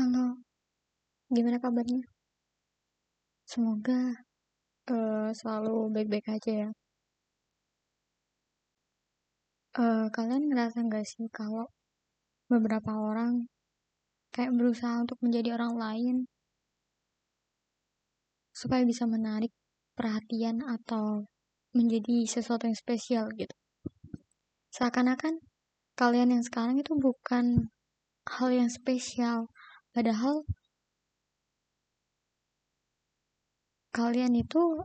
Halo, gimana kabarnya? Semoga uh, selalu baik-baik aja ya. Uh, kalian ngerasa nggak sih kalau beberapa orang kayak berusaha untuk menjadi orang lain supaya bisa menarik perhatian atau menjadi sesuatu yang spesial gitu. Seakan-akan kalian yang sekarang itu bukan hal yang spesial, padahal kalian itu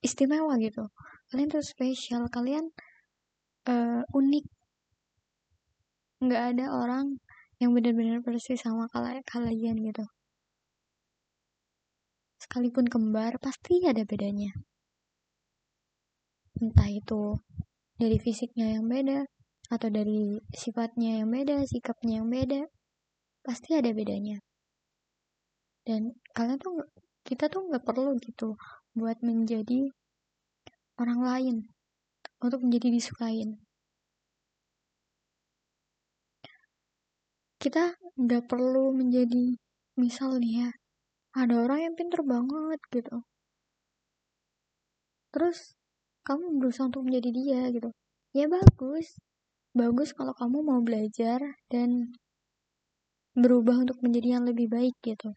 istimewa gitu. Kalian tuh spesial kalian uh, unik. Nggak ada orang yang benar-benar persis sama kalian gitu. Sekalipun kembar pasti ada bedanya. Entah itu dari fisiknya yang beda atau dari sifatnya yang beda sikapnya yang beda pasti ada bedanya. Dan kalian tuh kita tuh nggak perlu gitu buat menjadi orang lain untuk menjadi disukain. Kita nggak perlu menjadi misal nih ya ada orang yang pinter banget gitu. Terus kamu berusaha untuk menjadi dia gitu. Ya bagus bagus kalau kamu mau belajar dan berubah untuk menjadi yang lebih baik gitu.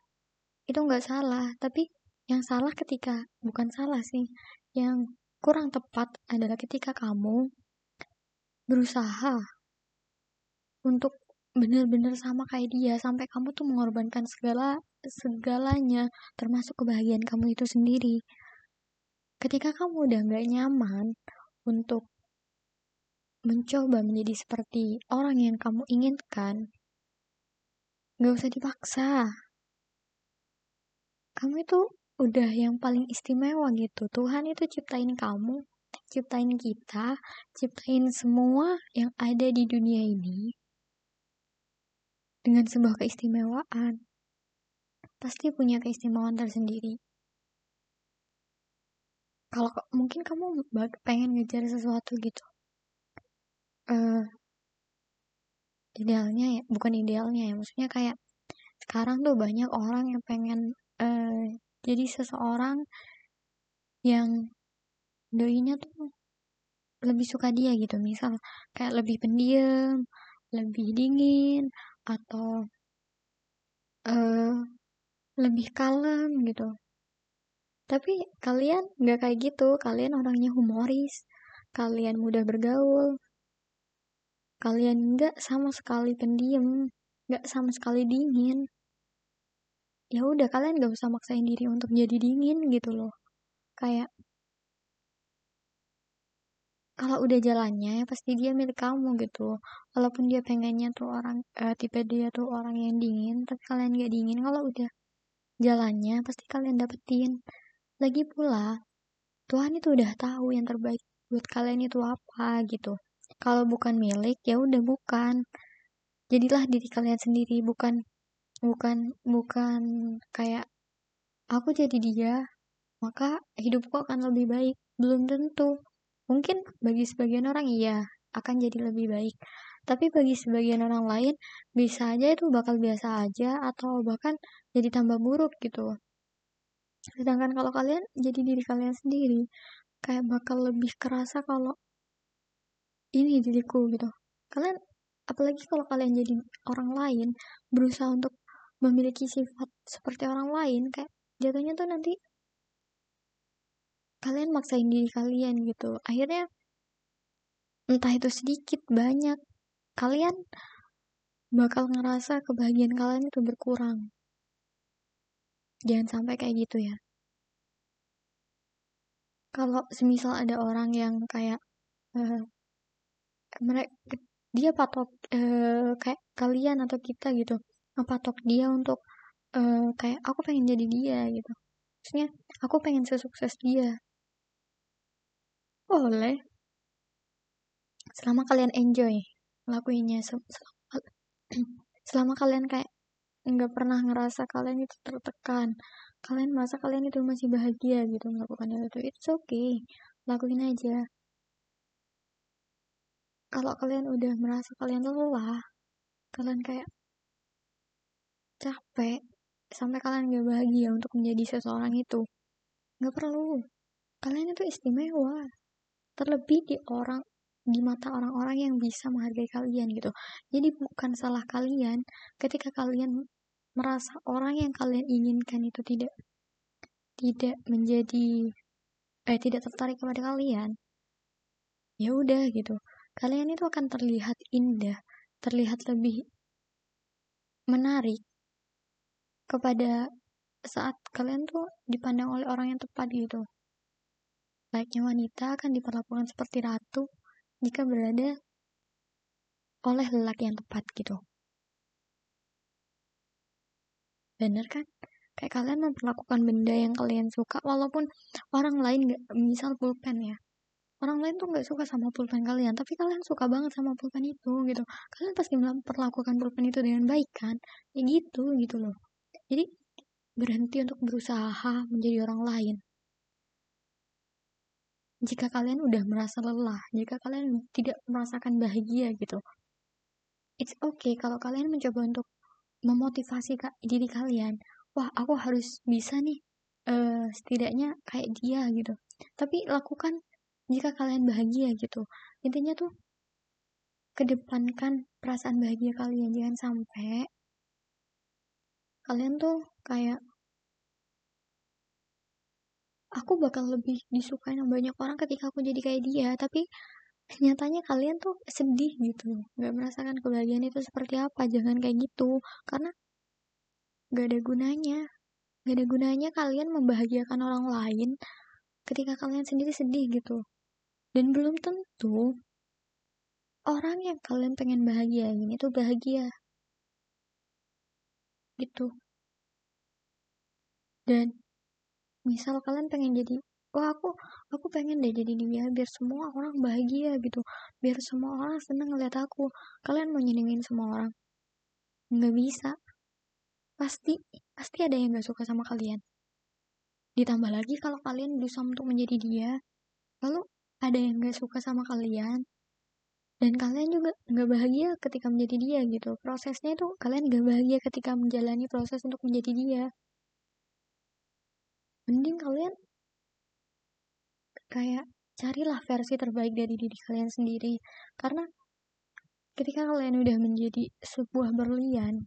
Itu nggak salah tapi yang salah ketika bukan salah sih yang kurang tepat adalah ketika kamu berusaha untuk benar-benar sama kayak dia sampai kamu tuh mengorbankan segala segalanya termasuk kebahagiaan kamu itu sendiri. Ketika kamu udah nggak nyaman untuk mencoba menjadi seperti orang yang kamu inginkan nggak usah dipaksa. Kamu itu udah yang paling istimewa gitu. Tuhan itu ciptain kamu ciptain kita ciptain semua yang ada di dunia ini dengan sebuah keistimewaan. Pasti punya keistimewaan tersendiri. Kalau mungkin kamu pengen ngejar sesuatu gitu. Uh, idealnya ya bukan idealnya ya maksudnya kayak sekarang tuh banyak orang yang pengen uh, jadi seseorang yang doinya tuh lebih suka dia gitu. Misal kayak lebih pendiam lebih dingin atau uh, lebih kalem gitu. Tapi kalian nggak kayak gitu kalian orangnya humoris kalian mudah bergaul kalian nggak sama sekali pendiam nggak sama sekali dingin. Ya udah kalian gak usah maksain diri untuk jadi dingin gitu loh. Kayak kalau udah jalannya ya pasti dia milik kamu gitu. Walaupun dia pengennya tuh orang uh, tipe dia tuh orang yang dingin tapi kalian gak dingin. Kalau udah jalannya pasti kalian dapetin. Lagi pula Tuhan itu udah tahu yang terbaik buat kalian itu apa gitu kalau bukan milik ya udah bukan. Jadilah diri kalian sendiri bukan bukan bukan kayak aku jadi dia maka hidupku akan lebih baik. Belum tentu. Mungkin bagi sebagian orang iya akan jadi lebih baik. Tapi bagi sebagian orang lain bisa aja itu bakal biasa aja atau bahkan jadi tambah buruk gitu. Sedangkan kalau kalian jadi diri kalian sendiri kayak bakal lebih kerasa kalau ini diriku gitu. Kalian apalagi kalau kalian jadi orang lain berusaha untuk memiliki sifat seperti orang lain kayak jatuhnya tuh nanti kalian maksain diri kalian gitu. Akhirnya entah itu sedikit banyak kalian bakal ngerasa kebahagiaan kalian itu berkurang. Jangan sampai kayak gitu ya. Kalau semisal ada orang yang kayak uh, mereka dia patok uh, kayak kalian atau kita gitu ngepatok dia untuk uh, kayak aku pengen jadi dia gitu. Maksudnya aku pengen sesukses dia. Boleh. Selama kalian enjoy lakuinnya selama, selama kalian kayak nggak pernah ngerasa kalian itu tertekan kalian merasa kalian itu masih bahagia gitu melakukan itu it's okay. Lakuin aja kalau kalian udah merasa kalian lelah kalian kayak capek sampai kalian gak bahagia untuk menjadi seseorang itu gak perlu. Kalian itu istimewa. Terlebih di orang di mata orang-orang yang bisa menghargai kalian gitu. Jadi bukan salah kalian ketika kalian merasa orang yang kalian inginkan itu tidak tidak menjadi eh tidak tertarik kepada kalian. Ya udah gitu kalian itu akan terlihat indah terlihat lebih menarik kepada saat kalian tuh dipandang oleh orang yang tepat gitu. Layaknya wanita akan diperlakukan seperti ratu jika berada oleh lelaki yang tepat gitu. Bener kan? Kayak kalian memperlakukan benda yang kalian suka walaupun orang lain gak misal pulpen ya orang lain tuh nggak suka sama pulpen kalian tapi kalian suka banget sama pulpen itu gitu. Kalian pasti memperlakukan pulpen itu dengan baik kan? Ya gitu gitu loh. Jadi berhenti untuk berusaha menjadi orang lain. Jika kalian udah merasa lelah jika kalian tidak merasakan bahagia gitu. It's okay kalau kalian mencoba untuk memotivasi diri kalian. Wah aku harus bisa nih uh, setidaknya kayak dia gitu. Tapi lakukan jika kalian bahagia gitu intinya tuh kedepankan perasaan bahagia kalian. Jangan sampai kalian tuh kayak aku bakal lebih disukai sama banyak orang ketika aku jadi kayak dia. Tapi nyatanya kalian tuh sedih gitu nggak merasakan kebahagiaan itu seperti apa. Jangan kayak gitu. Karena gak ada gunanya. Gak ada gunanya kalian membahagiakan orang lain ketika kalian sendiri sedih gitu. Dan belum tentu orang yang kalian pengen bahagiain itu bahagia. Gitu. Dan misal kalian pengen jadi wah aku aku pengen deh jadi dia biar semua orang bahagia gitu. Biar semua orang seneng ngeliat aku. Kalian mau nyenengin semua orang? Nggak bisa. Pasti pasti ada yang gak suka sama kalian ditambah lagi kalau kalian berusaha untuk menjadi dia lalu ada yang gak suka sama kalian dan kalian juga gak bahagia ketika menjadi dia gitu. Prosesnya itu kalian gak bahagia ketika menjalani proses untuk menjadi dia. Mending kalian kayak carilah versi terbaik dari diri kalian sendiri. Karena ketika kalian udah menjadi sebuah berlian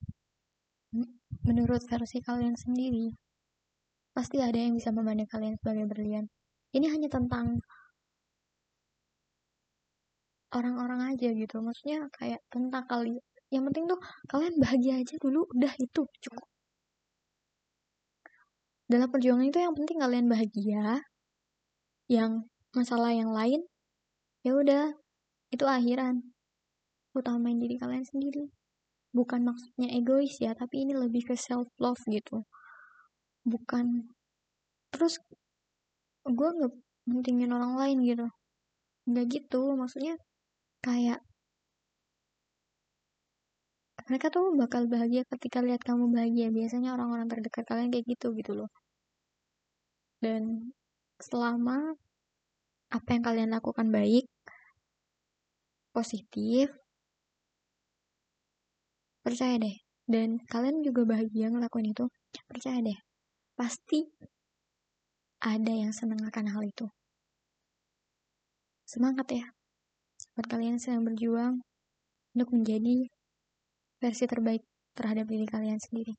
menurut versi kalian sendiri, pasti ada yang bisa memandang kalian sebagai berlian. Ini hanya tentang orang-orang aja gitu. Maksudnya kayak tentang kali. Yang penting tuh kalian bahagia aja dulu, udah itu cukup. Dalam perjuangan itu yang penting kalian bahagia. Yang masalah yang lain, ya udah itu akhiran. Utamain diri kalian sendiri bukan maksudnya egois ya tapi ini lebih ke self love gitu bukan terus gue nggak pentingin orang lain gitu nggak gitu maksudnya kayak mereka tuh bakal bahagia ketika lihat kamu bahagia biasanya orang-orang terdekat kalian kayak gitu gitu loh dan selama apa yang kalian lakukan baik positif Percaya deh. Dan kalian juga bahagia ngelakuin itu. Percaya deh. Pasti ada yang senang akan hal itu. Semangat ya. Buat kalian sedang berjuang untuk menjadi versi terbaik terhadap diri kalian sendiri.